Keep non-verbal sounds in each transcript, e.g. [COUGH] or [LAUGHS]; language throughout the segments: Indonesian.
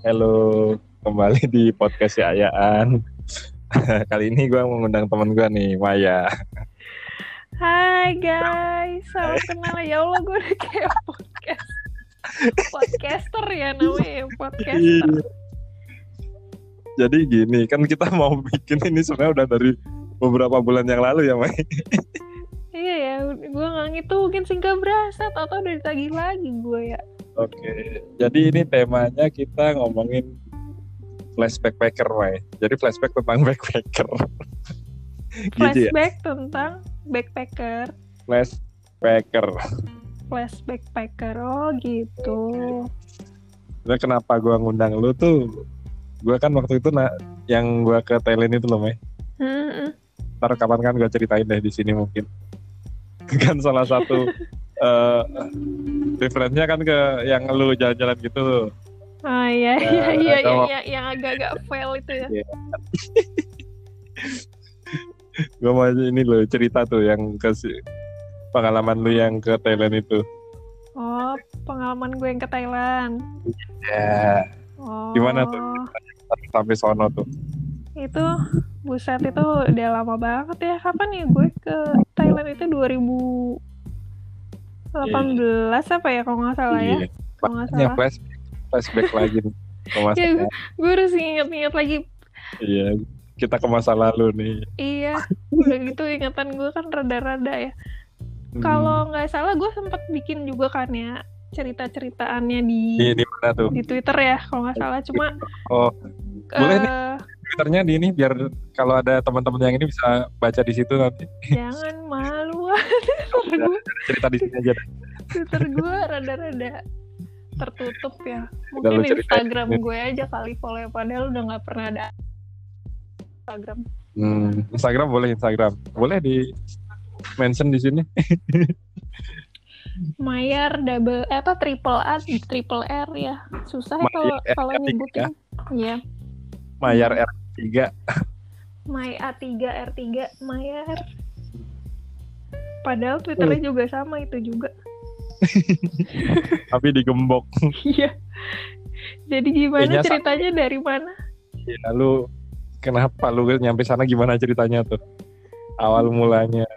Halo, kembali di podcast si Ayaan. [LAUGHS] Kali ini gue mengundang teman gue nih, Maya. Hai guys, salam kenal ya Allah gue udah kayak podcast podcaster ya namanya podcaster. Iya. Jadi gini, kan kita mau bikin ini sebenarnya udah dari beberapa bulan yang lalu ya, May. Iya ya, gue nggak ngitung mungkin singkat berasa, tau-tau udah ditagih lagi gue ya. Oke, jadi ini temanya kita ngomongin flashback backer, May. Jadi flashback tentang [LAUGHS] backpacker. gitu ya, Flashback tentang backpacker, flashbacker. flashback backpacker, oh gitu. Nah, kenapa gue ngundang lu tuh? Gue kan waktu itu na yang gue ke Thailand itu loh, May. Hmm, ntar kapan kan gue ceritain deh di sini mungkin [LAUGHS] kan salah satu uh, referensinya kan ke yang lu jalan-jalan gitu Ah iya Ya, iya iya iya, iya, yang agak-agak fail itu ya. gue mau ini lo cerita tuh yang ke pengalaman lu yang ke Thailand itu Oh, pengalaman gue yang ke Thailand. ya Oh. Gimana tuh? sampai sono tuh Itu buset itu udah lama banget ya. Kapan ya gue ke Thailand itu 2018 apa ya kalau nggak salah ya? Iya. Kalau nggak salah. flashback flashback lagi nih ke masa Iya, Gue harus inget-inget lagi. iya kita ke masa lalu nih Iya, udah [LAUGHS] gitu ingatan gue kan rada-rada ya. Hmm. Kalau nggak salah gue sempat bikin juga kan ya cerita-ceritaannya di di, di mana tuh di Twitter ya kalau nggak salah. Cuma oh boleh nih. eh, twitternya di ini biar kalau ada teman-teman yang ini bisa baca di situ nanti jangan malu Twitter gue cerita di sini aja. Twitter gue rada-rada tertutup ya. Mungkin. Instagram gue aja kali follow ya. padahal udah nggak pernah ada Instagram. Hmm, Instagram boleh Instagram. Boleh di mention di sini. [LAUGHS] Mayar double eh, apa triple A triple R ya. Susah ya kalau kalau R3 nyebutin. Iya. Mayar R3. May A3 R3 Mayar. Padahal Twitternya juga sama itu juga. Tapi digembok. [LAUGHS] Iya. Jadi gimana Kayaknya sa- ceritanya dari mana? Ya, lu kenapa lu nyampe sana gimana ceritanya tuh? Awal mulanya.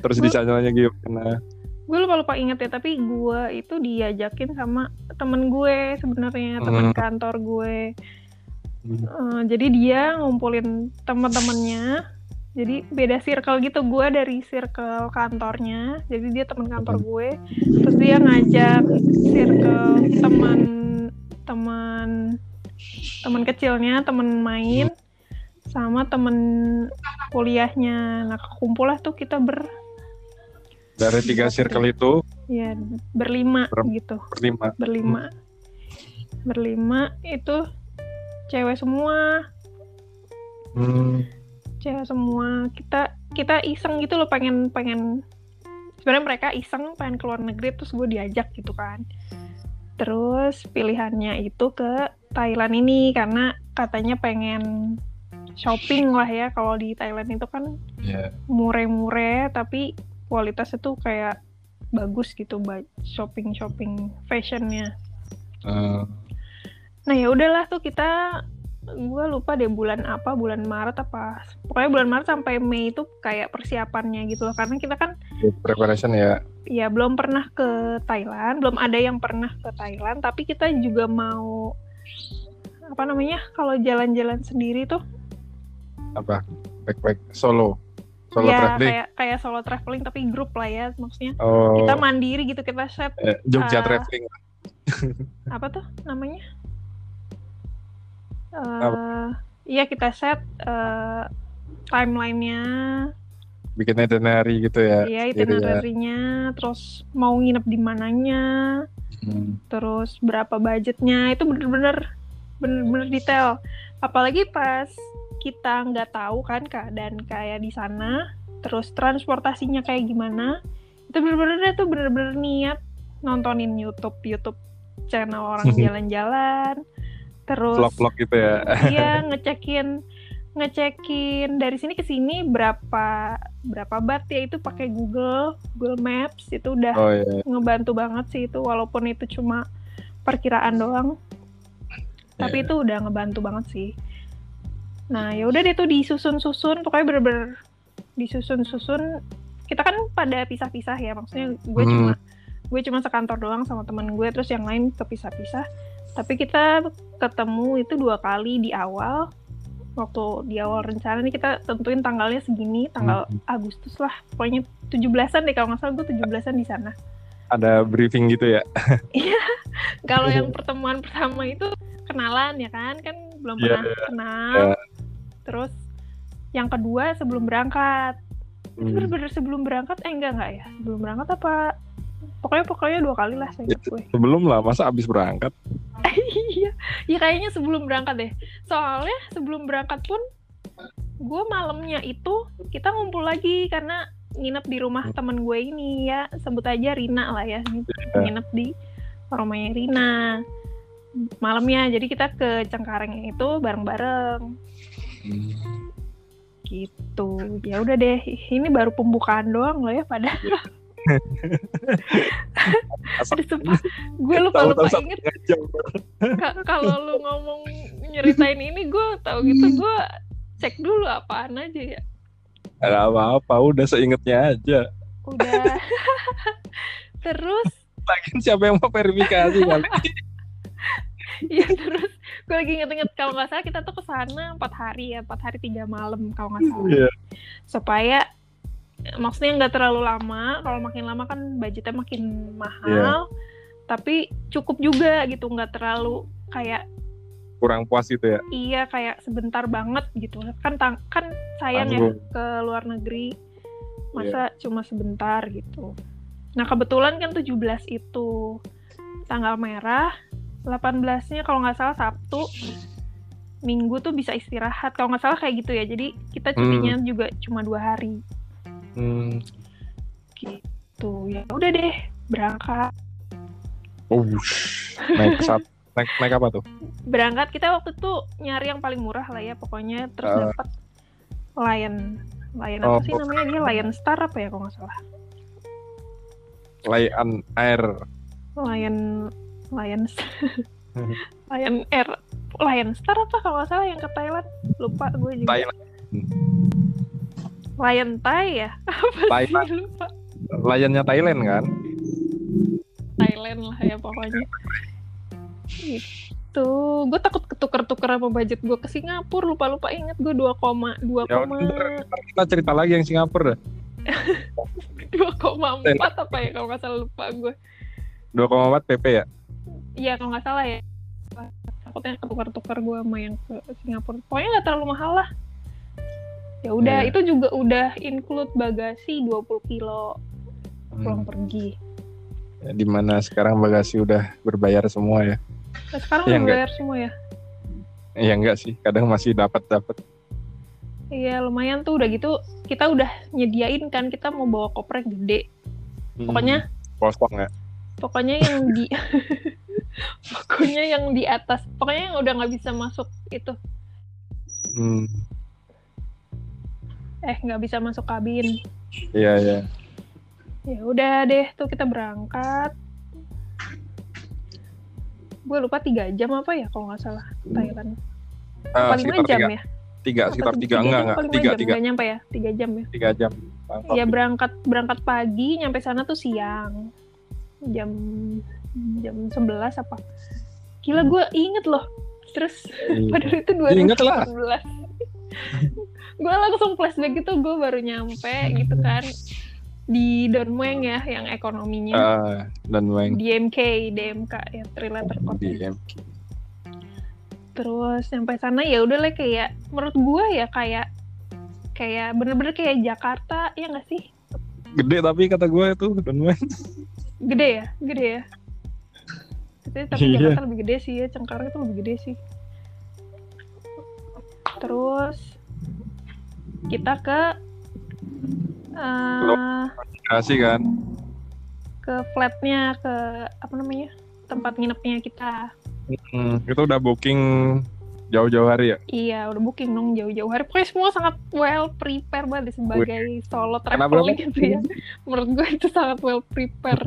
Terus di sananya gimana? gue lupa lupa inget ya tapi gue itu diajakin sama temen gue sebenarnya teman Hmm. kantor gue Hmm. Eh, jadi dia ngumpulin teman-temannya jadi beda circle gitu. Gue dari circle kantornya jadi dia teman kantor Hmm. gue. Terus dia ngajak circle teman teman teman kecilnya teman main sama temen kuliahnya. Nah kumpul lah tuh kita ber. Dari tiga circle itu. ya berlima Ber- gitu. berlima. berlima. Berlima itu cewek semua. Hmm. Cewek semua. Kita kita iseng gitu loh pengen pengen sebenarnya mereka iseng pengen keluar negeri terus gue diajak gitu kan. Terus pilihannya itu ke Thailand ini karena katanya pengen shopping lah ya. Kalau di Thailand itu kan Ya. mure-mure tapi kualitasnya tuh kayak bagus gitu buat shopping shopping fashionnya. Eh, Nah ya udahlah tuh kita gue lupa deh bulan apa bulan Maret apa pokoknya bulan Maret sampai Mei itu kayak persiapannya gitu loh karena kita kan preparation ya. ya belum pernah ke Thailand belum ada yang pernah ke Thailand tapi kita juga mau apa namanya kalau jalan-jalan sendiri tuh Apa? Backpack solo. Solo ya traveling. kayak kayak solo traveling tapi grup lah ya maksudnya Oh. kita mandiri gitu kita set eh, Jogja ah, traveling. apa tuh namanya Eh iya kita set eh, timelinenya Bikin itinerary gitu ya. Iya ya. itinerary-nya, terus mau nginep di mananya, Hmm. terus berapa budgetnya, itu bener-bener bener-bener detail. Apalagi pas kita nggak tahu kan keadaan kayak di sana, terus transportasinya kayak gimana, itu bener-bener itu bener-bener niat nontonin YouTube YouTube channel orang [LAUGHS] jalan-jalan, terus Vlog-vlog gitu ya. iya ngecekin ngecekin dari sini ke sini berapa berapa bat ya itu pakai Google Google Maps itu udah Oh iya. ngebantu banget sih itu walaupun itu cuma perkiraan doang tapi Iya. itu udah ngebantu banget sih nah ya udah deh tuh disusun-susun pokoknya bener-bener disusun-susun kita kan pada pisah-pisah ya maksudnya gue Hmm. cuma gue cuma sekantor doang sama temen gue terus yang lain kepisah-pisah tapi kita ketemu itu dua kali di awal. Waktu di awal rencana nih kita tentuin tanggalnya segini tanggal Hmm. Agustus lah. Pokoknya 17-an deh kalau nggak salah gue 17-an di sana. Ada briefing gitu ya. [LAUGHS] kalau yang [LAUGHS] pertemuan pertama itu kenalan ya kan? Kan belum Iya, pernah kenal. Iya. terus yang kedua sebelum berangkat. Itu Hmm. bener-bener sebelum berangkat? Eh enggak enggak ya? Sebelum berangkat apa pokoknya pokoknya dua kali lah saya gue Sebelum lah, masa abis berangkat? [LAUGHS] iya ya kayaknya sebelum berangkat deh. Soalnya sebelum berangkat pun gue malamnya itu kita ngumpul lagi karena nginep di rumah temen gue ini ya. Sebut aja Rina lah ya nginep di rumahnya Rina. Malamnya jadi kita ke Cengkareng itu bareng-bareng. Gitu. Ya udah deh ini baru pembukaan doang loh ya pada Aduh, sumpah. Gue lupa lupa satu inget. kalau lu ngomong nyeritain ini gue tahu gitu gue cek dulu apaan aja ya. Ada apa-apa, udah seingetnya aja. udah. [LAUGHS] Terus? Lagian siapa yang mau verifikasi kali? [LAUGHS] ya terus. Gue lagi inget-inget kalau nggak salah kita tuh ke sana empat hari ya empat hari tiga malam kalau nggak salah. Iya. supaya maksudnya nggak terlalu lama kalau makin lama kan budgetnya makin mahal. Tapi cukup juga gitu nggak terlalu kayak Kurang puas itu ya. iya kayak sebentar banget gitu. Kan tang- kan sayang ya Tanggung. ke luar negeri. Masa cuma sebentar gitu. Nah kebetulan kan 17 itu tanggal merah 18-nya kalau nggak salah Sabtu. Minggu tuh bisa istirahat. Kalau nggak salah kayak gitu ya. Jadi kita cutinya juga cuma dua hari Hmm. gitu ya udah deh berangkat Oh, naik pesawat. Naik, naik apa tuh? berangkat kita waktu itu nyari yang paling murah lah ya pokoknya terus Ah. dapat Lion Lion Oh. apa sih namanya dia Lion Star apa ya kalau nggak salah Lion Air. Lion Lion Lion Air Lion Star apa kalau nggak salah yang ke Thailand lupa gue juga Thailand. Lion Thai ya [LAUGHS] apa Thailand. sih lupa Lionnya Thailand kan? Thailand lah ya pokoknya itu gue takut ketuker-tuker sama budget gue ke Singapura lupa lupa inget gue 2, koma dua Ya koma ntar kita cerita lagi yang Singapura dah. [LAUGHS] dua koma empat apa ya kalau nggak salah lupa gue 2,4 PP ya? Iya kalau nggak salah ya. Takutnya ketukar-tukar gue sama yang ke Singapura. Pokoknya nggak terlalu mahal lah. Ya udah, Iya. itu juga udah include bagasi 20 kilo pulang Hmm. pergi. Ya, Di mana sekarang bagasi udah berbayar semua ya? Nah, sekarang Iya, udah enggak. semua ya. Iya enggak sih, kadang masih dapat dapat. Iya lumayan tuh udah gitu kita udah nyediain kan kita mau bawa koper yang gede. Pokoknya kosong ya. pokoknya yang di [LAUGHS] pokoknya yang di atas pokoknya yang udah nggak bisa masuk itu Hmm. Eh nggak bisa masuk kabin. Iya iya. ya udah deh tuh kita berangkat. Gue lupa tiga jam apa ya kalau nggak salah Thailand. Ah, apa lima jam tiga, ya? Tiga, Apa sekitar tiga. Tiga enggak enggak. tiga jam? tiga. nyampe ya? Tiga jam ya? Tiga jam. Mantap. ya berangkat berangkat pagi nyampe sana tuh siang. Jam jam 11 apa? Gila gue inget loh. Terus Iya. [LAUGHS] padahal itu inget lah. 2014 gue langsung flashback gitu gue baru nyampe gitu kan. Di Don Mueng ya yang ekonominya. Ah, dan main DMK DMK ya letter code di terus sampai sana ya udah lah kayak menurut gue ya kayak kayak bener-bener kayak Jakarta ya nggak sih? Gede tapi kata gue itu main. gede ya gede ya. Tapi, tapi Iya. Jakarta lebih gede sih ya Cengkareng itu lebih gede sih. Terus kita ke eh, Kasih kan. ke flatnya ke apa namanya tempat nginepnya kita. Hmm, itu udah booking jauh-jauh hari ya. iya udah booking dong jauh-jauh hari. Pokoknya semua sangat well prepare banget sebagai solo Kenapa traveling gitu ya. Menurut gue itu sangat well prepare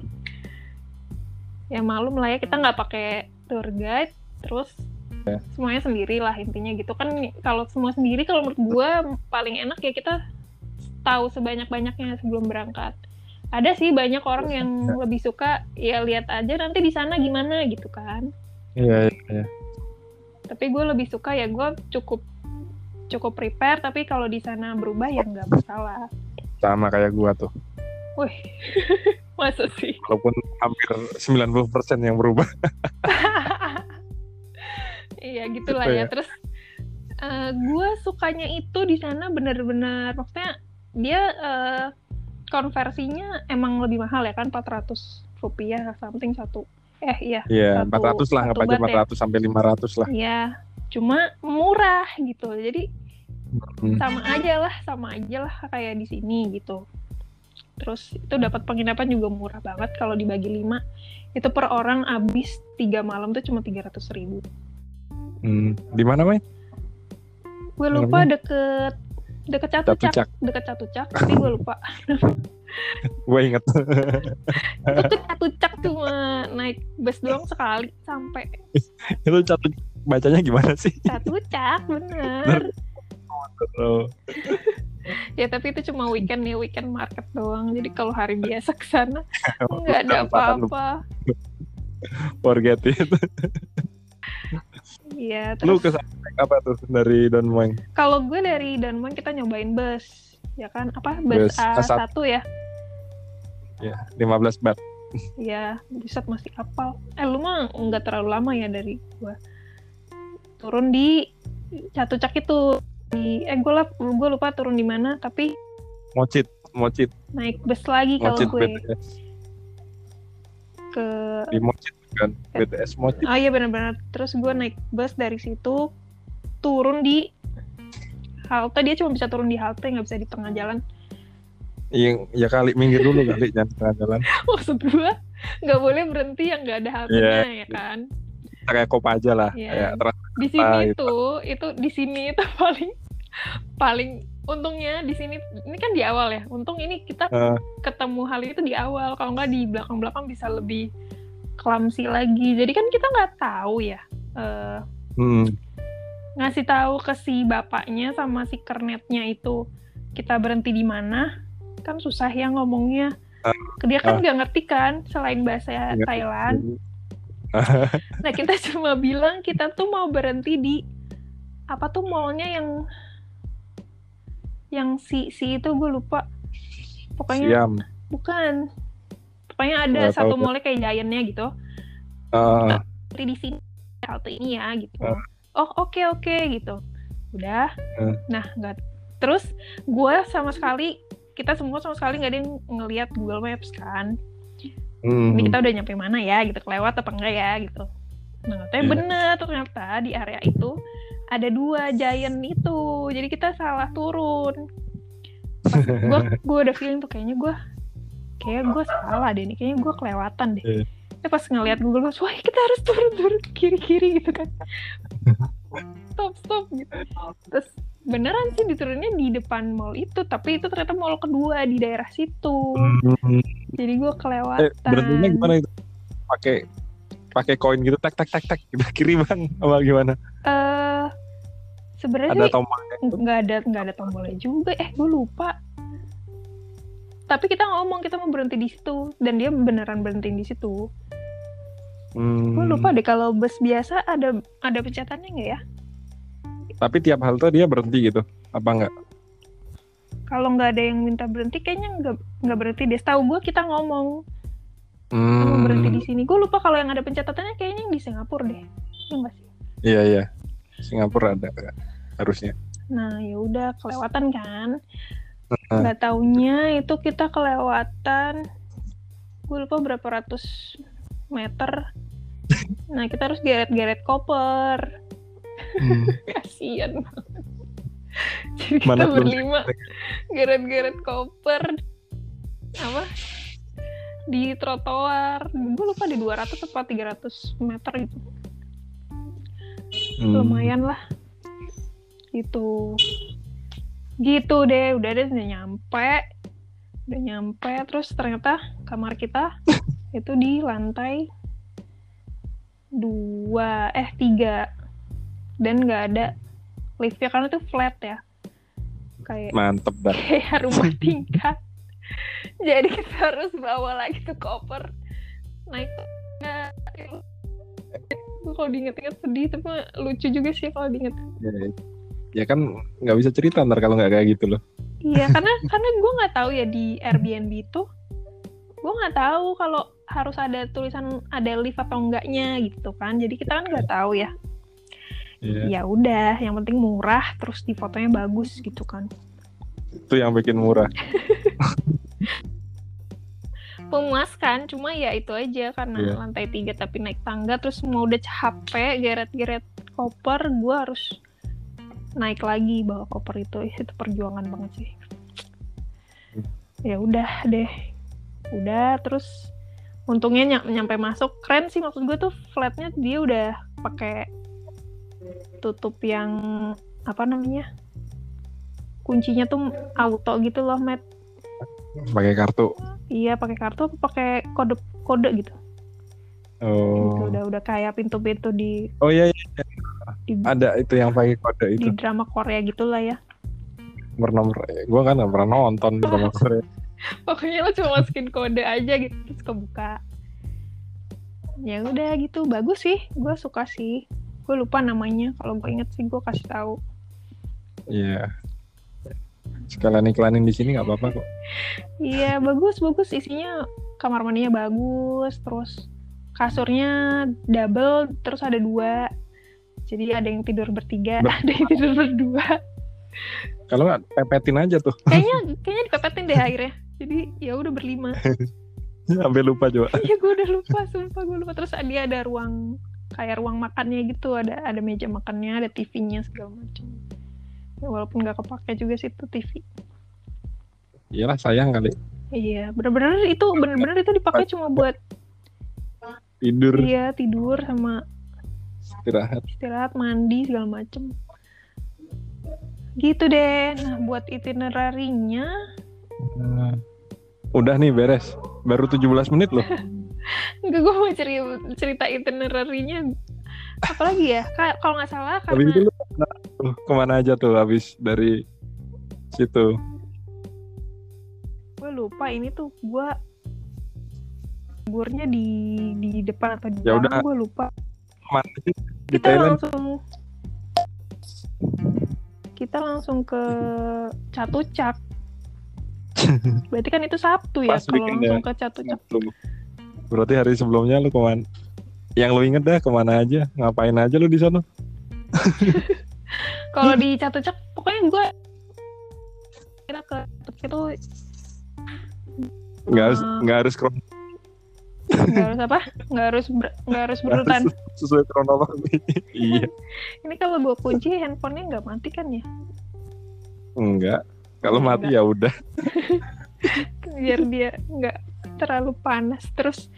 ya malum lah ya kita nggak pakai tour guide terus Ya. semuanya sendiri lah intinya gitu kan kalau semua sendiri kalau menurut gue paling enak ya kita tahu sebanyak banyaknya sebelum berangkat ada sih banyak orang yang lebih suka ya lihat aja nanti di sana gimana gitu kan Iya, iya, iya. tapi gue lebih suka ya gue cukup cukup prepare tapi kalau di sana berubah ya nggak masalah Sama kayak gua tuh. wih [LAUGHS] masa sih Walaupun hampir 90% yang berubah. [LAUGHS] iya gitulah Gitu ya ya. terus gue sukanya itu di sana bener-bener maksudnya dia eh, konversinya emang lebih mahal ya kan 400 rupiah something satu eh iya Iya, Satu- 400 lah, nggak aja bat ya. 400 sampai 500 lah. Iya, cuma murah gitu. Jadi Hmm. sama aja lah, sama aja lah kayak di sini gitu. Terus itu dapat penginapan juga murah banget kalau dibagi 5 itu per orang habis tiga malam tuh cuma 300 ribu. Hmm. Di mana, Mai? Gue lupa deket deket Catucak, Catucak. deket Catucak, tapi gue lupa. [LAUGHS] Gue inget. [LAUGHS] itu ke Catucak cuma naik bus doang sekali sampai [LAUGHS] itu satu bacanya gimana sih? Catucak, bener. Oh, Ya tapi itu cuma weekend ya, weekend market doang. Jadi kalau hari biasa ke sana nggak ada apa-apa. Forget it. Iya, Lu terus ke naik apa tuh dari Don Moeng? kalau gue dari Danmon kita nyobain bus, ya kan? Apa bus Bus A1 ya? Ya, 15 bat. Iya, bisa masih kapal. Eh lu mah nggak terlalu lama ya dari gue. Turun di Catucak itu di eh gue lupa, gue lupa turun di mana tapi Mocit, Mocit, naik bus lagi kalau gue BTS. ke Di Mocit kan, BTS Mocit. oh iya benar-benar. Terus gue naik bus dari situ turun di halte. Dia cuma bisa turun di halte nggak bisa di tengah jalan. Iya, ya kali minggir dulu kali jangan tengah jalan. [LAUGHS] maksud gue nggak boleh berhenti yang nggak ada haltenya ya kan? Kayak kop aja lah, Iya. kayak terus di sini Ah, itu itu di sini itu [LAUGHS] paling paling untungnya di sini ini kan di awal ya. Untung ini kita Eh. ketemu hal itu di awal. Kalau nggak di belakang belakang bisa lebih clumsy lagi. Jadi kan kita nggak tahu ya eh, hmm, ngasih tahu ke si bapaknya sama si kernetnya itu kita berhenti di mana kan susah ya ngomongnya. Dia kan Ah. nggak ngerti kan selain bahasa. Thailand. [LAUGHS] Nah kita cuma bilang kita tuh mau berhenti di apa tuh mallnya yang yang si si itu gue lupa. Pokoknya Siam. bukan pokoknya ada Nggak satu mallnya kayak giantnya gitu. Berhenti di sini halte ini ya gitu. Ah. oh oke oke gitu. Udah. Hmm. nah nggak terus gue sama sekali kita semua sama sekali nggak ada yang ngelihat Google Maps kan. Hmm, ini kita udah nyampe mana ya gitu kelewat apa enggak ya gitu. Nah ternyata Iya. bener ternyata di area itu ada dua giant itu. Jadi kita salah turun. Gue gue [LAUGHS] udah feeling tuh kayaknya gue kayak gue salah deh nih kayaknya gue kelewatan deh Iya. Tapi pas ngeliat Google Maps, wah kita harus turun turun kiri kiri gitu kan [LAUGHS] stop stop gitu terus beneran sih diturunnya di depan mall itu tapi itu ternyata mall kedua di daerah situ hmm. jadi gue Eh, kelewatan berhentinya gimana itu? Pakai pakai koin gitu tak tak tak tak gitu [LAUGHS] kiri bang apa gimana? eh sebenarnya Ada sih tombolnya itu? nggak ada nggak ada tombolnya juga eh gue lupa tapi kita ngomong kita mau berhenti di situ dan dia beneran berhenti di situ Hmm. gue lupa deh kalau bus biasa ada ada pencetannya nggak ya Tapi tiap halte dia berhenti gitu? Apa enggak? kalau nggak ada yang minta berhenti kayaknya nggak nggak berhenti deh tahu gue kita ngomong Hmm. mau berhenti di sini gue lupa kalau yang ada pencatatannya kayaknya yang di Singapura deh ya nggak sih Iya iya. Singapura ada harusnya. nah ya udah kelewatan kan. Nggak taunya itu kita kelewatan gue lupa berapa ratus meter. Nah kita harus geret-geret koper. Hmm. [LAUGHS] kasian jadi kita Mana berlima geret-geret koper. Apa? Di trotoar. Gue lupa di 200 apa 300 meter gitu. Hmm. lumayan lah. Gitu gitu deh udah deh udah nyampe. Udah nyampe terus ternyata kamar kita [LAUGHS] itu di lantai dua eh tiga. Dan nggak ada liftnya karena itu flat ya. Kayak Mantep dah. [LAUGHS] kayak rumah tingkat jadi kita harus bawa lagi tuh koper. Naik. Kalau diinget-inget sedih tapi lucu juga sih kalau diinget. Ya, ya kan nggak bisa cerita ntar kalau nggak kayak gitu loh. iya karena karena gue nggak tahu ya di Airbnb itu gue nggak tahu kalau harus ada tulisan ada lift atau enggaknya gitu kan jadi kita kan nggak tahu ya Iya. ya udah yang penting murah terus di fotonya bagus gitu kan Itu yang bikin murah. [LAUGHS] memuaskan cuma ya itu aja karena Iya. lantai tiga tapi naik tangga terus mau udah capek geret-geret koper gue harus naik lagi bawa koper itu itu perjuangan banget sih ya udah deh udah terus untungnya ny- nyampe masuk keren sih maksud gue tuh flatnya dia udah pakai tutup yang apa namanya kuncinya tuh auto gitu loh Matt Pakai kartu. Iya pakai kartu pakai kode kode gitu. Gitu, Oh. udah udah kayak pintu-pintu di Oh iya, iya. Di, ada itu yang pakai kode di itu. drama Korea gitulah ya. Nomor-nomor. Gue kan nggak pernah nonton drama [LAUGHS] Korea. Pokoknya lo cuma masukin kode aja gitu terus kebuka. Ya udah gitu bagus sih, gue suka sih. Gue lupa namanya, kalau gue inget sih gue kasih tahu. Iya. Sekalian iklanin di sini nggak apa-apa kok. Iya bagus bagus isinya kamar mandinya bagus, terus kasurnya double, terus ada dua. Jadi ada yang tidur bertiga, Ber- ada yang tidur berdua. Kalau nggak pepetin aja tuh. kayaknya kayaknya dipepetin deh akhirnya jadi ya udah berlima [LAUGHS] Sampai lupa coba. iya gue udah lupa sumpah gue lupa terus dia ada ruang kayak ruang makannya gitu ada ada meja makannya ada TV-nya segala macam ya, walaupun nggak kepake juga sih itu TV Iyalah sayang kali. iya bener-bener itu bener-bener itu dipakai cuma buat Tidur, dia tidur sama istirahat. istirahat mandi segala macem gitu deh nah buat itinerarinya Nah, udah nih beres. Baru 17 menit loh. [LAUGHS] Enggak, gue mau cerita, cerita itinerarinya apa lagi ya? Ka- Kalau nggak salah Habis itu karena lu ke mana, aja tuh habis dari situ? gue lupa ini tuh gue liburnya di di depan atau di Ya belakang udah. gue lupa. Ke mana sih? Di Kita Thailand? langsung kita langsung ke Catucak. [LAUGHS] Berarti kan itu Sabtu ya Pas kalau weekend ya. langsung ke Catucak. Berarti hari sebelumnya lu ke mana? Yang lu inget dah ke mana aja? Ngapain aja lu di sana? [LAUGHS] Kalau di Catucak pokoknya gue kira ke Catucak itu Nggak harus Ah. nggak harus nggak harus apa? Nggak harus nggak harus berurutan. sesuai kronologi. [LAUGHS] iya, Ini kalau gue kunci handphonenya nggak mati kan ya? enggak. Kalau mati ya udah. [LAUGHS] Biar dia nggak terlalu panas. Terus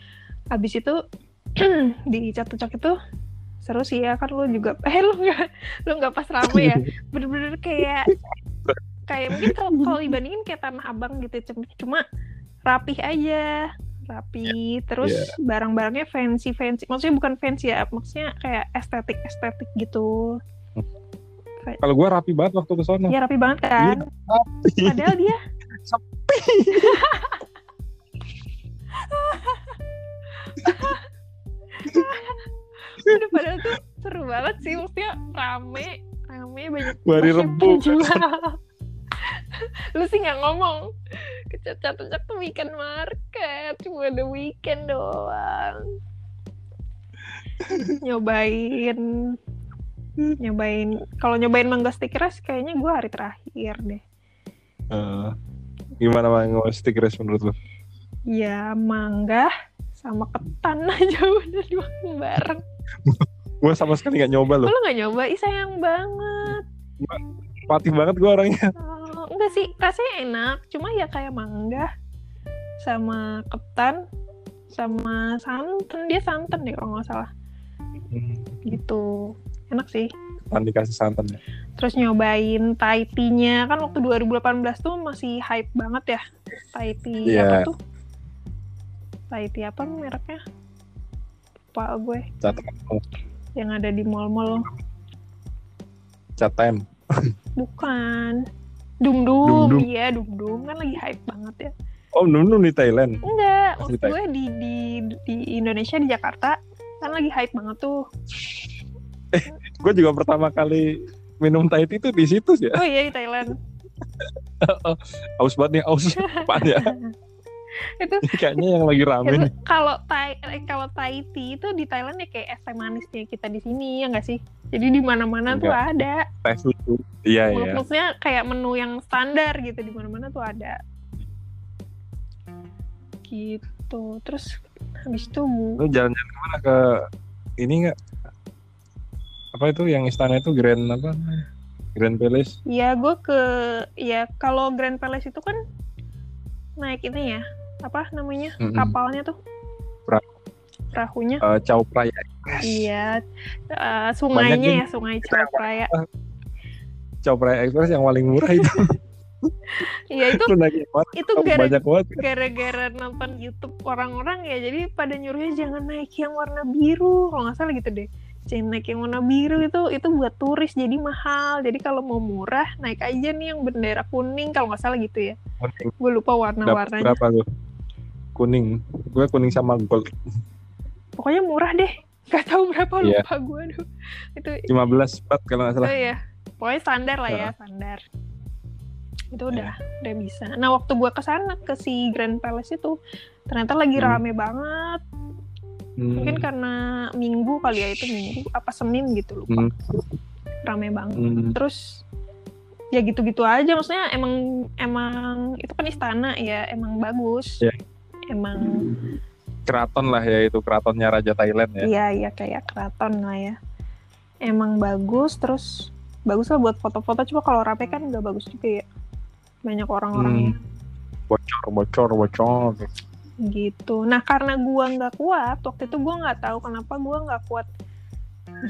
habis itu [CLEARS THROAT] di Catucak itu seru sih ya kan lu juga [LAUGHS] eh lu nggak lu nggak pas rame ya bener-bener kayak kayak mungkin kalau kalau dibandingin kayak tanah abang gitu cuma- cuma rapih aja rapi terus Iya. barang-barangnya fancy fancy maksudnya bukan fancy ya maksudnya kayak estetik estetik gitu Kalau gua rapi banget waktu ke sana. ya rapi banget kan padahal dia [LAUGHS] [LAUGHS] Udah padahal tuh seru banget sih maksudnya rame rame banyak Hari banyak Rebo. penjual. [LAUGHS] [LAUGHS] lu sih nggak ngomong. Kecat-cacat tuh weekend market cuma ada weekend doang. Nyobain. Nyobain. Kalau nyobain mangga stick rice kayaknya gue hari terakhir deh. Eh, gimana bang mau stick race menurut lu? ya mangga sama ketan [LAUGHS] aja udah dimakan bareng. Gua sama sekali nggak nyoba loh. lu nggak nyoba? Ih sayang banget. Patih banget gua orangnya. Enggak sih rasanya enak. Cuma ya kayak mangga sama ketan sama santan. Dia santan deh kalau nggak salah. Gitu. Enak sih. Kan dikasih santan ya. terus nyobain Thai tea-nya. Kan waktu 2018 tuh masih hype banget ya. Thai tea Iya. apa tuh? Thai tea apa mereknya? Lupa gue. Catat. yang ada di mall-mall. Chat time. Bukan. Dum Dum. Iya, Dum Dum kan lagi hype banget ya. Oh, nunun di Thailand. Enggak, maksud gue di, di di Indonesia di Jakarta kan lagi hype banget tuh. Gue juga pertama kali minum Thai tea itu di situ ya. Oh iya di Thailand. [LAUGHS] Aus banget nih, aus. [LAUGHS] Apaan ya? [LAUGHS] itu [LAUGHS] Kayaknya yang lagi rame itu nih. kalau Thai eh, kalau Thai tea itu di Thailand ya kayak es teh manisnya kita di sini ya nggak sih? Jadi di mana-mana tuh ada. Teh susu. Iya, iya. Maksudnya kayak menu yang standar gitu di mana-mana tuh ada. Gitu. Terus habis itu Lu jalan-jalan ke mana ke ini enggak? Apa itu yang istana itu Grand apa? Grand Palace. ya gue ke ya kalau Grand Palace itu kan naik ini ya apa namanya Mm-mm. kapalnya tuh? Perahu. perahunya. Eh, Chow Praya. iya. Eh, sungainya ya sungai Chao Phraya. Chow Praya Express yang paling murah itu. [LAUGHS] iya itu itu gara-gara nonton YouTube orang-orang ya jadi pada nyuruhnya jangan naik yang warna biru. Kalau nggak salah gitu deh. Jangan naik yang warna biru itu itu buat turis jadi mahal. Jadi kalau mau murah naik aja nih yang bendera kuning kalau nggak salah gitu ya. Gue lupa warna-warnanya. Berapa? Kuning. Gue kuning sama gold. pokoknya murah deh gak tahu berapa Iya. lupa gue aduh itu 15 bat kalau nggak oh salah. iya pokoknya standar lah ya standar itu udah udah bisa nah waktu gue ke sana ke si Grand Palace itu ternyata lagi Hmm. rame banget Hmm. mungkin karena minggu kali ya itu minggu apa senin gitu lupa Hmm. rame banget Hmm. terus ya gitu-gitu aja maksudnya emang emang itu kan istana ya emang bagus Iya. Emang Keraton lah ya itu keratonnya Raja Thailand ya. Iya iya kayak keraton lah ya. Emang bagus terus bagus lah buat foto-foto cuma kalau rapi kan nggak bagus juga ya. Banyak orang-orangnya Bocor, bocor, bocor. gitu. Nah karena gua nggak kuat waktu itu gua nggak tahu kenapa gua nggak kuat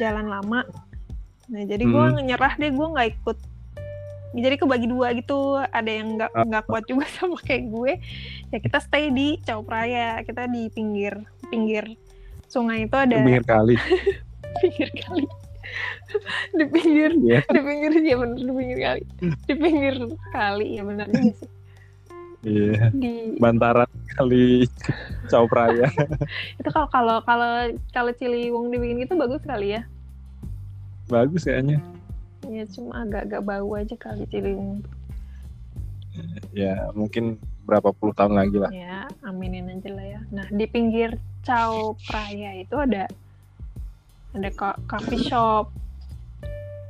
jalan lama. Nah jadi gua nyerah deh gua nggak ikut. Jadi kebagi dua gitu. Ada yang nggak Ah. nggak kuat juga [LAUGHS] sama kayak gue. Ya kita stay di Chao Phraya. Kita di pinggir pinggir sungai itu ada Pinggir kali. [LAUGHS] pinggir kali [LAUGHS] di pinggir Iya. di pinggir ya bener di pinggir kali di pinggir kali ya bener juga sih Iya. di Bantaran kali Chow Praya. itu kalau kalau kalau kalau Ciliwung dibikin gitu bagus kali ya Bagus kayaknya. Ya cuma agak-agak bau aja kali Ciliwung Ya mungkin berapa puluh tahun lagi lah. ya aminin aja lah ya nah di pinggir Chao Phraya itu ada ada co- coffee shop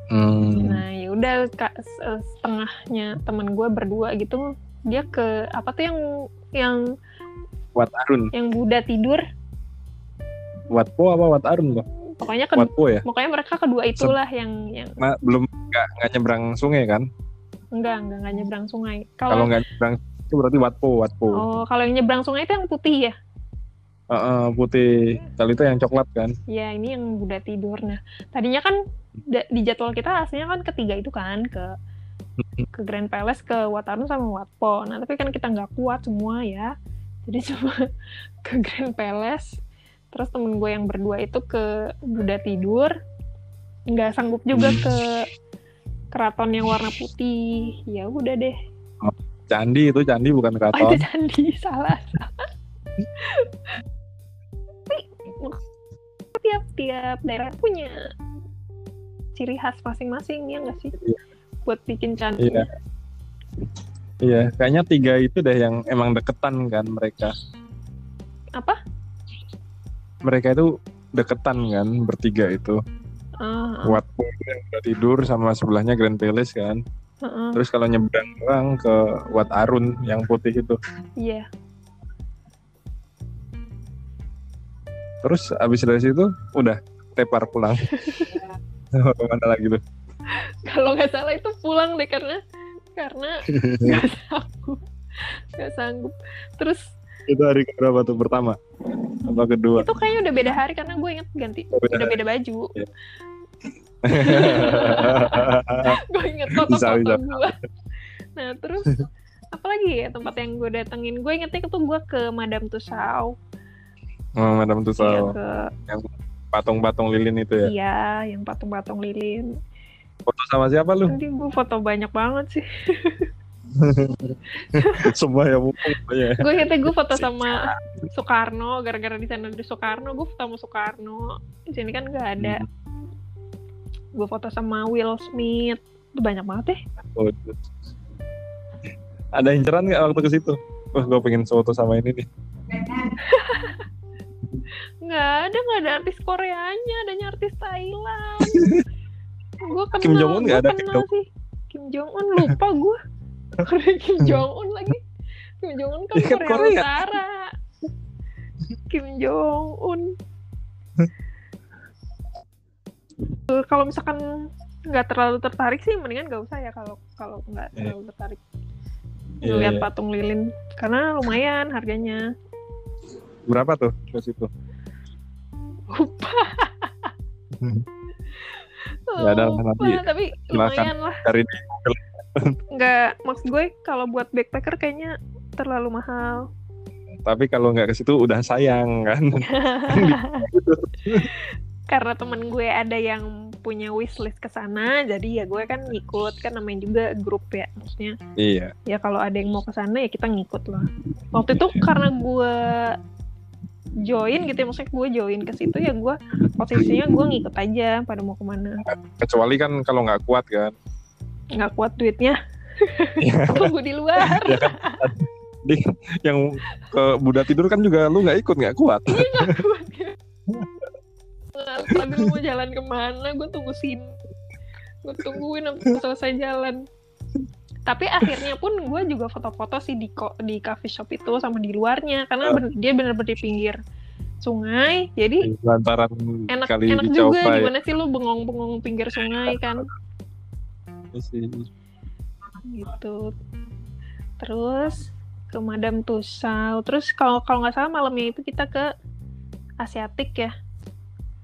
Hmm. nah ya udah ka- se- setengahnya temen gue berdua gitu dia ke apa tuh yang yang Wat Arun. yang Buddha tidur Wat Po apa Wat Arun tuh? Pokoknya ke, ya. pokoknya mereka kedua itulah yang yang Nah, belum nggak nggak nyebrang sungai kan? enggak enggak enggak nyebrang sungai Kalau kalau nggak nyebrang itu berarti Wat Po, Wat Po. oh kalau yang nyebrang sungai itu yang putih ya Heeh, putih. Kali itu yang coklat kan? ya ini yang Buddha tidur nah tadinya kan di jadwal kita aslinya kan ketiga itu kan ke ke Grand Palace ke Watarun sama Watpo nah tapi kan kita nggak kuat semua ya jadi [LAUGHS] cuma ke Grand Palace terus temen gue yang berdua itu ke Buddha tidur nggak sanggup juga Hmm. ke keraton yang warna putih ya udah deh Candi itu candi bukan oh itu keraton. candi [LAUGHS] salah salah tiap tiap daerah punya ciri khas masing-masing ya nggak sih Iya. buat bikin candi Iya. Iya, kayaknya tiga itu deh yang emang deketan kan mereka. apa Mereka itu deketan kan bertiga itu. Wat Po yang udah tidur sama sebelahnya Grand Palace kan. ah, ah, Terus kalau nyebrang orang ke Wat Arun yang putih itu. iya Terus abis dari situ udah tepar pulang. [LAUGHS] Ke mana lagi tuh? kalau nggak salah itu pulang deh karena karena [LAUGHS] nggak sanggup nggak sanggup terus Itu hari berapa tuh pertama? Apa kedua? itu kayaknya udah beda hari karena gue inget ganti Oh, beda udah beda baju [LAUGHS] Iya. [LAUGHS] gue inget foto-foto gue nah terus [LAUGHS] apalagi ya tempat yang gue datengin gue ingetnya itu gue ke Madame Tussauds oh, Madam Iya, Tussauds. ke Patung-patung lilin itu ya? iya yang patung-patung lilin Foto sama siapa lu? Nanti gue foto banyak banget sih. [LAUGHS] Semua ya mumpung ya. gue ingetnya gue foto sama Soekarno, gara-gara di sana ada Soekarno, gue foto sama Soekarno. Di sini kan nggak ada. Gue foto sama Will Smith. Itu banyak banget deh. Oh, itu. Ada inceran nggak waktu ke situ? Wah, gue pengen foto sama ini nih. [LAUGHS] Nggak ada, nggak ada artis Koreanya, adanya artis Thailand. [LAUGHS] gue kenal, Kim Jong Un nggak gua ada, Kim kenal sih. Kim Jong Un lupa gue. Kim Jong Un lagi. Kim Jong Un kan kan Korea, Korea. Utara. Kim Jong Un. Eh, Kalau misalkan nggak terlalu tertarik sih, mendingan nggak usah ya kalau kalau nggak Iya. terlalu tertarik Iya, ngeliat iya. patung lilin, karena lumayan harganya. Berapa tuh ke situ? Lupa. Nggak ada nanti tapi lumayan lah. Cari di Nggak, maksud gue kalau buat backpacker kayaknya terlalu mahal. Tapi kalau nggak ke situ udah sayang kan. [LAUGHS] Karena temen gue ada yang punya wishlist ke sana, jadi ya gue kan ngikut kan namanya juga grup ya, maksudnya iya. ya kalau ada yang mau ke sana ya kita ngikut lah. Waktu itu karena gue join gitu ya, maksudnya gue join ke situ ya gue posisinya gue ngikut aja pada mau ke mana. Kecuali kan kalau nggak kuat kan. Nggak kuat duitnya, Iya. [LAUGHS] tunggu di luar. ya kan. Di, yang ke Buddha tidur kan juga lu nggak ikut nggak kuat. Nah, Tapi lu mau jalan ke mana, gue tunggu sini. Gue tungguin sampai selesai jalan. Tapi akhirnya pun gue juga foto-foto sih di di coffee shop itu sama di luarnya karena ben- dia bener-bener di pinggir sungai. Jadi Lantaran enak kali enak juga ya. gimana sih lu bengong-bengong pinggir sungai kan Iya sih. gitu. Terus ke Madam Tussauds. Terus kalau kalau nggak salah malamnya itu kita ke Asiatik ya.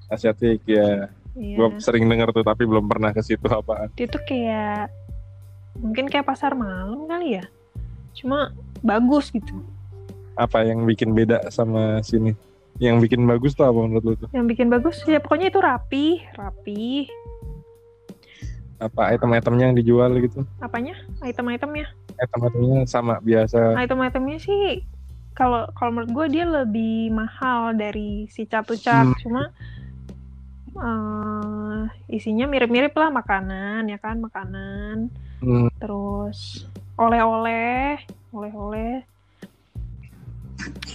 Asiatik ya. Iya. Gue sering denger tuh tapi belum pernah ke situ apaan. dia tuh kayak mungkin kayak pasar malam kali ya cuma bagus gitu Apa yang bikin beda sama sini? Yang bikin bagus tuh apa menurut lu tuh? yang bikin bagus ya pokoknya itu rapi rapi Apa item-itemnya yang dijual gitu? apanya? Item-itemnya? Item-itemnya sama biasa. item-itemnya sih kalau kalau menurut gue dia lebih mahal dari si catu-cat Hmm. cuma eh, isinya mirip-mirip lah makanan ya kan makanan. Hmm, terus oleh-oleh oleh-oleh.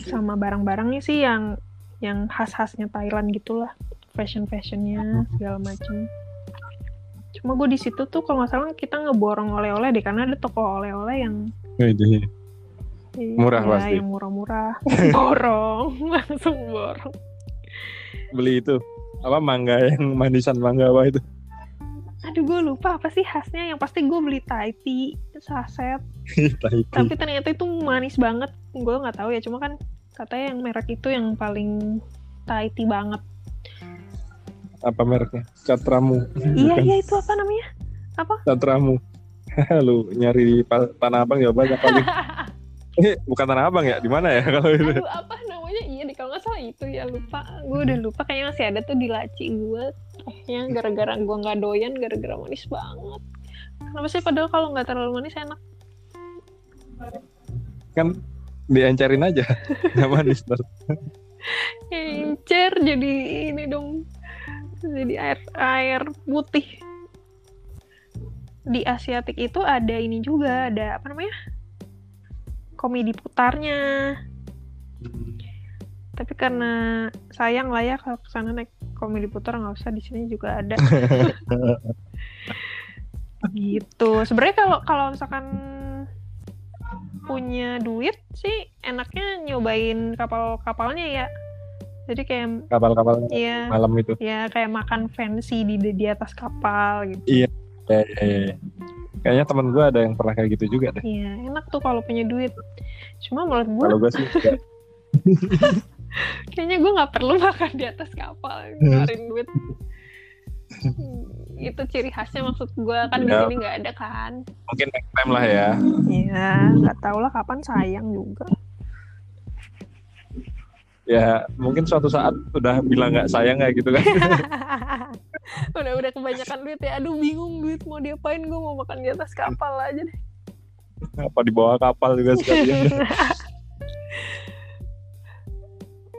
Sama barang-barangnya sih yang yang khas-khasnya Thailand gitulah. Fashion-fashionnya segala macam cuma gue di situ tuh kalau nggak salah kita ngeborong oleh-oleh deh karena ada toko oleh-oleh yang ini. Murah ya, pasti. yang murah-murah. [LAUGHS] Borong [LAUGHS] langsung borong. Beli itu apa mangga yang manisan mangga apa itu? aduh gue lupa apa sih khasnya. Yang pasti gue beli Thai tea saset [LAUGHS] tapi ternyata itu manis banget. Gue nggak tahu ya cuma kan katanya yang merek itu yang paling Thai tea banget Apa mereknya? Catramu. iya Bukan iya itu apa namanya apa Catramu. [LAUGHS] lu nyari di Tanah Abang ya banyak kali. [LAUGHS] Eh, bukan Tanah Abang ya? Di mana ya kalau itu? aduh apa namanya iya deh kalau nggak salah itu ya lupa gue udah lupa kayaknya masih ada tuh di laci gue tehnya gara-gara gue nggak doyan gara-gara manis banget kenapa sih padahal kalau nggak terlalu manis enak Kan diencerin aja. [LAUGHS] Nggak manis ntar. encer jadi ini dong jadi air air putih. Di Asiatik itu ada ini juga ada apa namanya? Komedi putarnya. Tapi karena sayang lah ya kalau ke sana naik komedi putar nggak usah di sini juga ada. [LAUGHS] Gitu. Sebenarnya kalau kalau misalkan punya duit sih enaknya nyobain kapal-kapalnya ya jadi kayak Kapal-kapal ya malam itu. ya kayak makan fancy di di atas kapal gitu Ya, ya, ya. Kayaknya temen gue ada yang pernah kayak gitu juga deh. Iya, enak tuh kalau punya duit. Cuma menurut gue, Kalau gue sih [LAUGHS] kayaknya gue nggak perlu makan di atas kapal, ngeluarin duit. Hmm, itu ciri khasnya maksud gue kan di Ya. sini nggak ada kan. mungkin next time lah ya. Iya, nggak tahu lah kapan sayang juga. Ya mungkin suatu saat udah bilang nggak sayang kayak gitu kan. [LAUGHS] udah udah kebanyakan duit ya. Aduh bingung duit mau diapain gue mau makan di atas kapal aja deh. Apa di bawah kapal juga sekalian. [LAUGHS]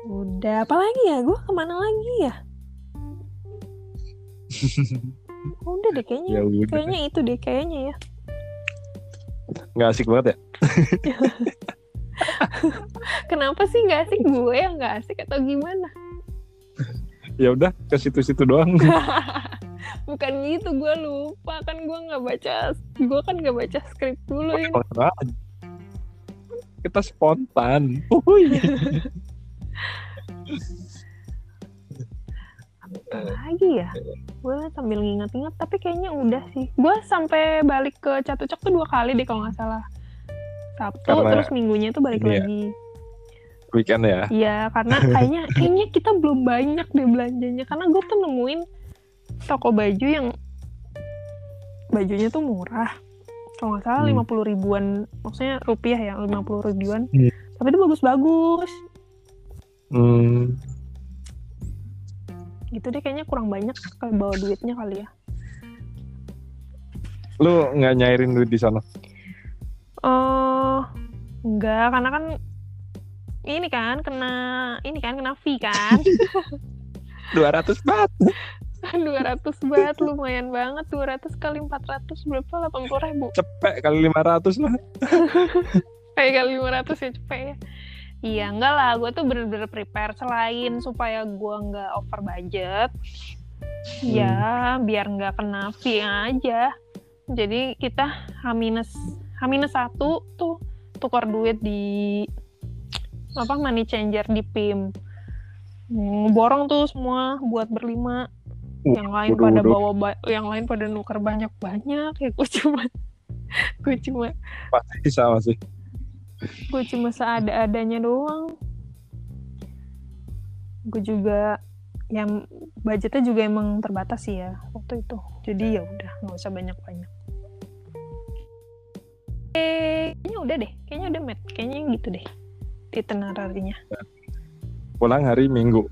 Udah apa lagi ya? Gue ke mana lagi ya? [LAUGHS] Udah deh kayaknya ya udah kayaknya itu deh kayaknya ya. Nggak asik banget ya kenapa sih nggak asik? Gue yang nggak asik atau gimana? Ya udah ke situ-situ doang. [LAUGHS] Bukan gitu gue lupa. Kan gue nggak baca gue kan nggak baca skrip dulu ini. Kita spontan. Apa lagi ya? Gue sambil nginget-inget tapi kayaknya udah sih. Gue sampai balik ke Catucak tuh dua kali deh kalau nggak salah Sabtu Karena terus minggunya tuh balik ini ya. lagi. Weekend ya? Iya karena [LAUGHS] kayaknya kayaknya kita belum banyak deh belanjanya. Karena gue tuh nemuin toko baju yang bajunya tuh murah. Kalau nggak salah Hmm. lima puluh ribuan. Maksudnya rupiah ya lima puluh ribuan. Hmm. tapi itu bagus-bagus. Hmm, gitu deh kayaknya kurang banyak kalau bawa duitnya kali ya. Lu nggak nyairin duit di sana Oh, enggak, karena kan ini kan kena ini kan kena fee kan? [LAUGHS] 200 baht. [LAUGHS] 200 baht lumayan banget. 200 kali 400 berapa? 80 ribu. Cepet kali 500 lah. [LAUGHS] Kayak kali 500 ya cepet ya. Iya enggak lah gue tuh bener-bener prepare selain supaya gue nggak over budget. Ya biar nggak kena fee aja. Jadi kita H minus H minus satu tuh tukar duit di apa money changer di PIM Hmm, borong tuh semua buat berlima. Yang lain waduh, pada waduh. bawa ba- yang lain pada nuker banyak banyak ya gue cuma [LAUGHS] gue cuma pasti bisa masih gue cuma seada-adanya doang. Gue juga yang budgetnya juga emang terbatas sih ya waktu itu. Jadi ya udah nggak usah banyak-banyak eh kayaknya udah deh kayaknya udah met kayaknya gitu deh itinerarinya pulang hari minggu.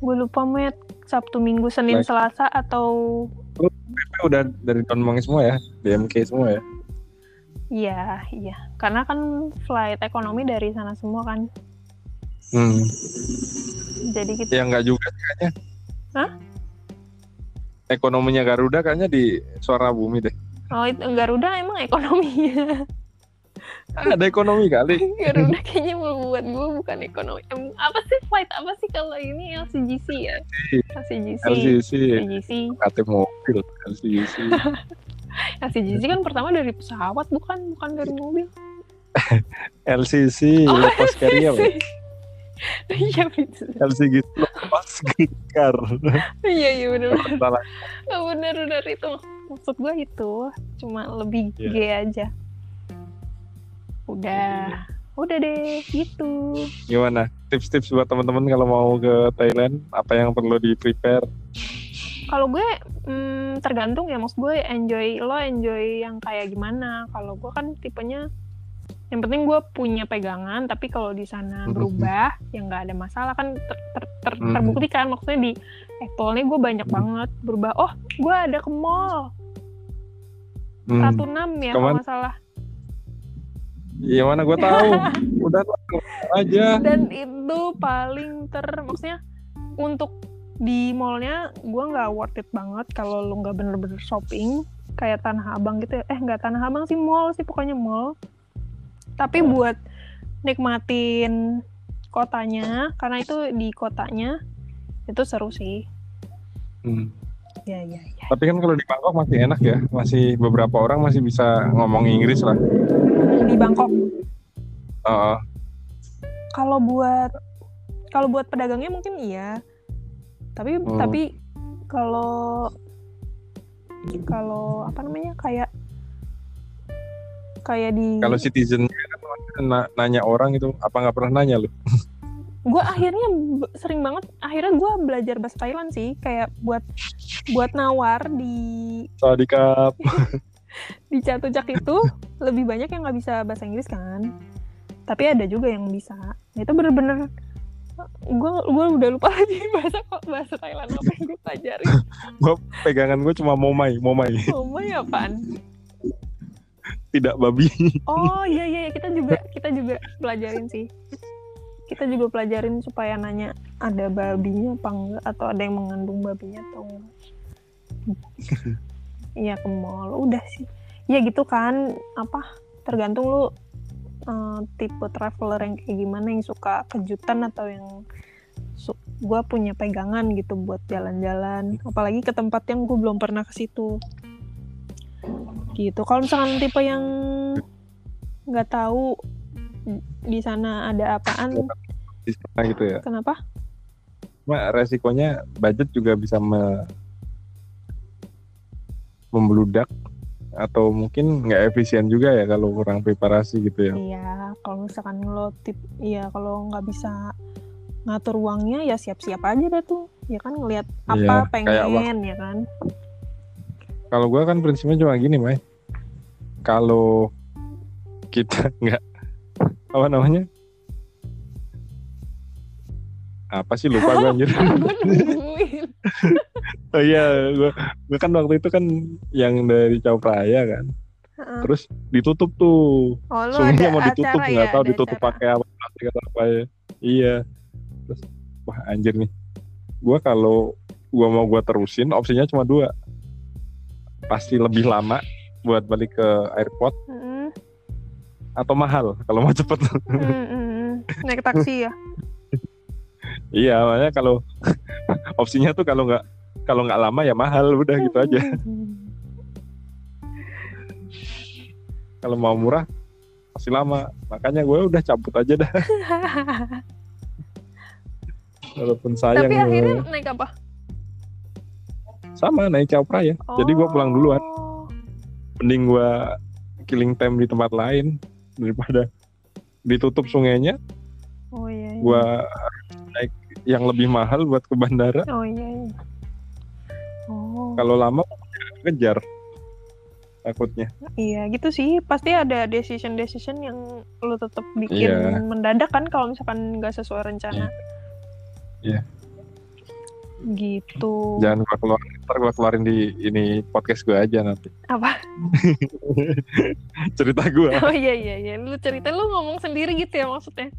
Gue lupa met sabtu minggu senin selasa atau PP udah dari Don Mangi semua ya? BMK semua ya? Iya iya. Karena kan flight ekonomi dari sana semua kan. Hmm. jadi kita ya nggak juga kayaknya. Hah? ekonominya Garuda kayaknya di suara bumi deh oh itu Garuda emang ekonominya ada ekonomi kali [LAUGHS] Garuda kayaknya mau buat gue bukan ekonomi. Em, apa sih flight apa sih kalau ini LCGC ya? LCGC. LCC LCGC. KT mobil LCC LCGC [LAUGHS] kan pertama dari pesawat bukan bukan dari mobil. [LAUGHS] LCC Oh, lepas carrier Iya betul. LCG lepas car Iya iya benar salah benar benar itu maksud gue itu cuma lebih Iya. G aja. Udah udah deh gitu. gimana tips-tips buat teman-teman kalau mau ke Thailand apa yang perlu di prepare Kalau gue hmm, tergantung ya, maksud gue enjoy lo enjoy yang kayak gimana. Kalau gue kan tipenya yang penting gue punya pegangan, tapi kalau di sana Mhm. berubah, ya nggak ada masalah kan ter- ter- ter- Mhm. terbukti kan maksudnya di Apple nih gue banyak Mhm. banget berubah. Oh, gue ada ke mall hmm. Ratu Enam ya kalau nggak salah. ya mana gue tahu [LAUGHS] udah aja Dan itu paling ter, maksudnya untuk di mallnya gue nggak worth it banget kalau lu nggak bener-bener shopping kayak Tanah Abang gitu ya. eh nggak Tanah Abang sih mall sih pokoknya mall tapi buat nikmatin kotanya karena itu di kotanya itu seru sih. Hmm. ya ya ya tapi kan kalau di Bangkok masih enak ya. Masih beberapa orang masih bisa ngomong Inggris lah. Di Bangkok. Heeh. kalau buat kalau buat pedagangnya mungkin iya. Tapi Hmm. tapi kalau kalau apa namanya kayak kayak di kalau citizen na- nanya orang itu apa nggak pernah nanya lu? Gue akhirnya sering banget akhirnya gue belajar bahasa Thailand sih kayak buat buat nawar di Sawadikap [LAUGHS] [LAUGHS] di Catucak itu lebih banyak yang nggak bisa bahasa Inggris kan. Tapi ada juga yang bisa. Nah, itu bener-bener gue gue udah lupa [LAUGHS] lagi bahasa kok bahasa Thailand apa yang gue pelajari. Gue pegangan gue cuma momai momai. Momai apaan tidak babi. Oh iya iya iya, kita juga kita juga pelajarin sih. Kita juga pelajarin supaya nanya ada babinya apa enggak atau ada yang mengandung babinya atau enggak. Iya ke mall. Udah sih. Ya gitu kan. Apa tergantung lu eh, tipe traveler yang kayak gimana yang suka kejutan atau yang su gue punya pegangan gitu buat jalan-jalan. Apalagi ke tempat yang gue belum pernah ke situ gitu. Kalau misalkan tipe yang nggak tahu di sana ada apaan di sana gitu ya. kenapa? Cuma resikonya budget juga bisa me- membludak atau mungkin nggak efisien juga ya kalau kurang preparasi gitu ya. Iya kalau misalkan lo tip iya kalau nggak bisa ngatur uangnya ya siap-siap aja dah tuh. Ya kan ngelihat apa Iya, pengen ya kan kalau gue kan prinsipnya cuma gini Mai. Kalau kita [LAUGHS] nggak apa namanya? Apa sih? Lupa gue anjir. [LAUGHS] [LAUGHS] Oh iya gue gue kan waktu itu kan yang dari Praya kan. Terus ditutup tuh. Oh sungainya mau ditutup acara nggak ya tahu ditutup acara. pakai apa plastik atau apa ya. Iya. Terus wah anjir nih. Gue kalau gue mau gue terusin opsinya cuma dua pasti lebih lama buat balik ke airport. Mm-mm. atau mahal kalau mau cepet. Mm-mm. naik taksi ya? [LAUGHS] Iya makanya kalau [LAUGHS] opsinya tuh kalau nggak kalau nggak lama ya mahal udah gitu aja. [LAUGHS] Kalau mau murah pasti lama. Makanya gue udah cabut aja dah. Walaupun sayang tapi ya. akhirnya naik apa sama naik Capra ya jadi gue pulang duluan Oh. mending gue killing time di tempat lain daripada ditutup sungainya oh iya, iya. gue naik yang lebih mahal buat ke bandara oh iya, iya. oh kalau lama kejar takutnya iya gitu sih pasti ada decision decision yang lo tetap bikin Iya. mendadak kan kalau misalkan nggak sesuai rencana Iya. Gitu. Jangan gue keluarin ntar gue keluarin di ini podcast gue aja nanti. Apa? [LAUGHS] Cerita gue oh iya iya iya. Lu cerita lu ngomong sendiri gitu ya maksudnya?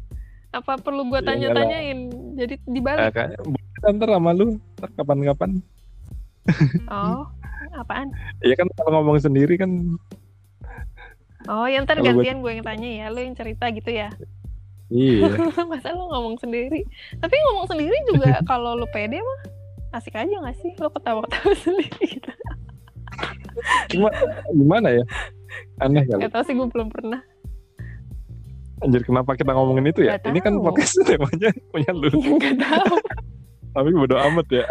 Apa perlu gua Iya, tanya-tanyain? Jadi dibalik. Kayaknya boleh ntar sama lu ntar kapan-kapan. Oh apaan? Iya kan kalau ngomong sendiri kan. Oh yang ntar gua- gantian gue yang tanya ya lu yang cerita gitu ya iya. [LAUGHS] Masa lu ngomong sendiri? Tapi ngomong sendiri juga [LAUGHS] kalau lu pede mah asik aja gak sih? Lu ketawa-ketawa [LAUGHS] sendiri gitu. Cuma gimana ya? Aneh kali. Gak tau sih gue belum pernah. Anjir kenapa kita ngomongin itu ya? Ini kan tahu. podcast temanya punya lu. Ya gak tahu. Tapi bodo amat ya.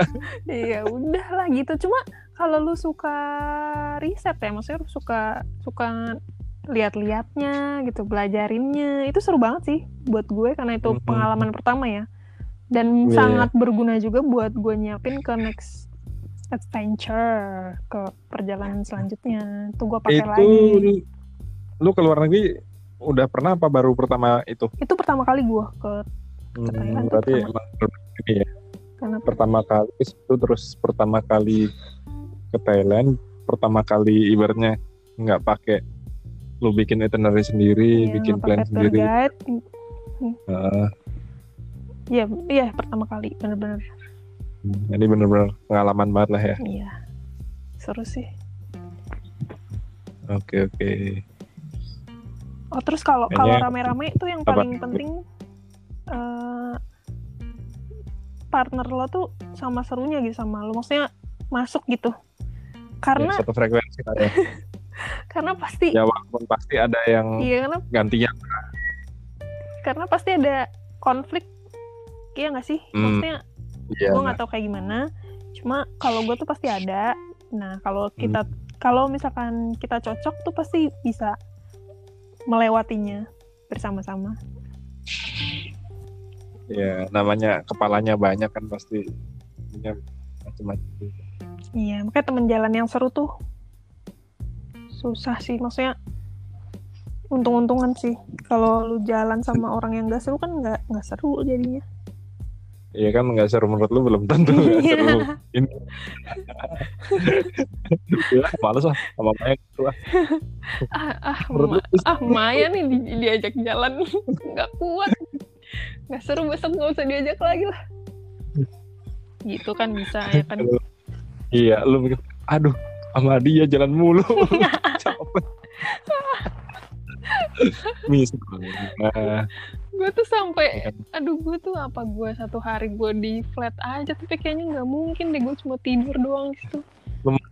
Ya udah lah gitu. Cuma kalau lu suka riset ya maksudnya lu suka suka lihat-liatnya gitu belajarinnya itu seru banget sih buat gue karena itu Mhm. pengalaman pertama ya dan Iya. sangat berguna juga buat gue nyiapin ke next adventure ke perjalanan selanjutnya itu gue pakai lagi lu, lu ke luar negeri udah pernah apa baru pertama itu itu pertama kali gue ke Hmm, Thailand tuh berarti pertama. emang ini ya karena pertama kali itu terus pertama kali ke Thailand pertama kali ibaratnya nggak pakai lu bikin itinerary sendiri ya, bikin plan sendiri. guide. Heeh. Iya, iya pertama kali bener-bener. Hmm, ini bener-bener pengalaman banget lah ya. Iya seru sih. Oke oke. Oh terus kalau kalau rame-rame itu yang Apa? paling penting eh, partner lo tuh sama serunya gitu sama lo maksudnya masuk gitu. Karena Ya, satu frekuensi ya. [LAUGHS] karena pasti ya walaupun pasti ada yang iya karena gantinya. Karena pasti ada konflik iya nggak sih? Hmm, maksudnya iya gue nggak tahu kayak gimana. Cuma kalau gue tuh pasti ada. Nah kalau kita kalau misalkan kita cocok tuh pasti bisa melewatinya bersama-sama. Ya namanya kepalanya banyak kan pasti. Punya macam-macam Iya, makanya temen jalan yang seru tuh susah sih, maksudnya untung-untungan sih. Kalau lu jalan sama [LAUGHS] orang yang gak seru kan nggak nggak seru jadinya. Iya kan nggak seru menurut lu belum tentu nggak Iya. seru. Ini. ya, males lah sama Maya gitu lah. ah ah, [LAUGHS] Ma- ah Maya nih di- diajak jalan [LAUGHS] nggak kuat nggak seru besok nggak usah diajak lagi lah gitu kan bisa ya kan Iya, lu mikir, aduh, sama dia jalan mulu. [LAUGHS] Capek. Misalnya. Gue tuh sampai Iya. aduh gue tuh apa gue satu hari gue di flat aja tapi kayaknya nggak mungkin deh gue cuma tidur doang gitu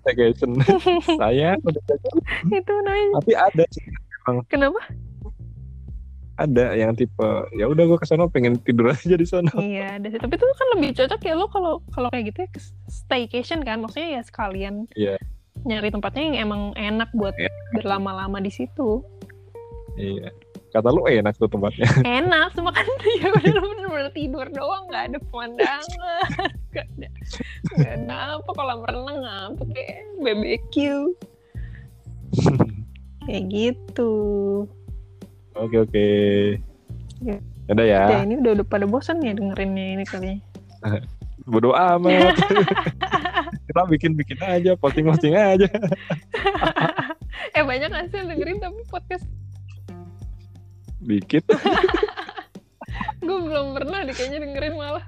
staycation. [LAUGHS] Saya udah jalan. itu namanya Tapi ada sih, kenapa ada yang tipe, ya udah gue ke sana pengen tidur aja di sana. iya ada sih tapi itu kan lebih cocok ya lo kalau kalau kayak gitu ya staycation kan maksudnya ya sekalian Iya. Nyari tempatnya yang emang enak buat Iya. berlama-lama di situ Iya. Kata lu enak tuh tempatnya. [LAUGHS] enak cuma kan [LAUGHS] ya bener-bener tidur doang nggak ada pemandangan nggak [LAUGHS] ada nggak ada apa kolam renang apa kayak BBQ kayak gitu Oke oke. Ya. Udah ya. ya ini udah udah pada bosan ya dengerinnya ini kali Bodo amat. Kita bikin-bikin aja, posting-posting aja. [LAUGHS] eh banyak nggak sih dengerin tapi podcast Dikit. [LAUGHS] gue belum pernah deh kayaknya dengerin malah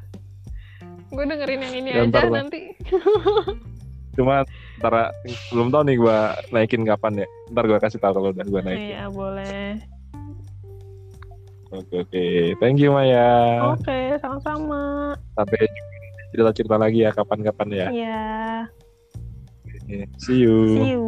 gue dengerin yang ini Ya, aja nanti [LAUGHS] Cuma ntar belum tahu nih gua naikin kapan ya. Ntar gua kasih tahu kalau udah gua naikin. iya boleh Oke oke. Thank you Maya. oke sama-sama Sampai cerita-cerita lagi ya kapan-kapan ya. iya Oke, See you. see you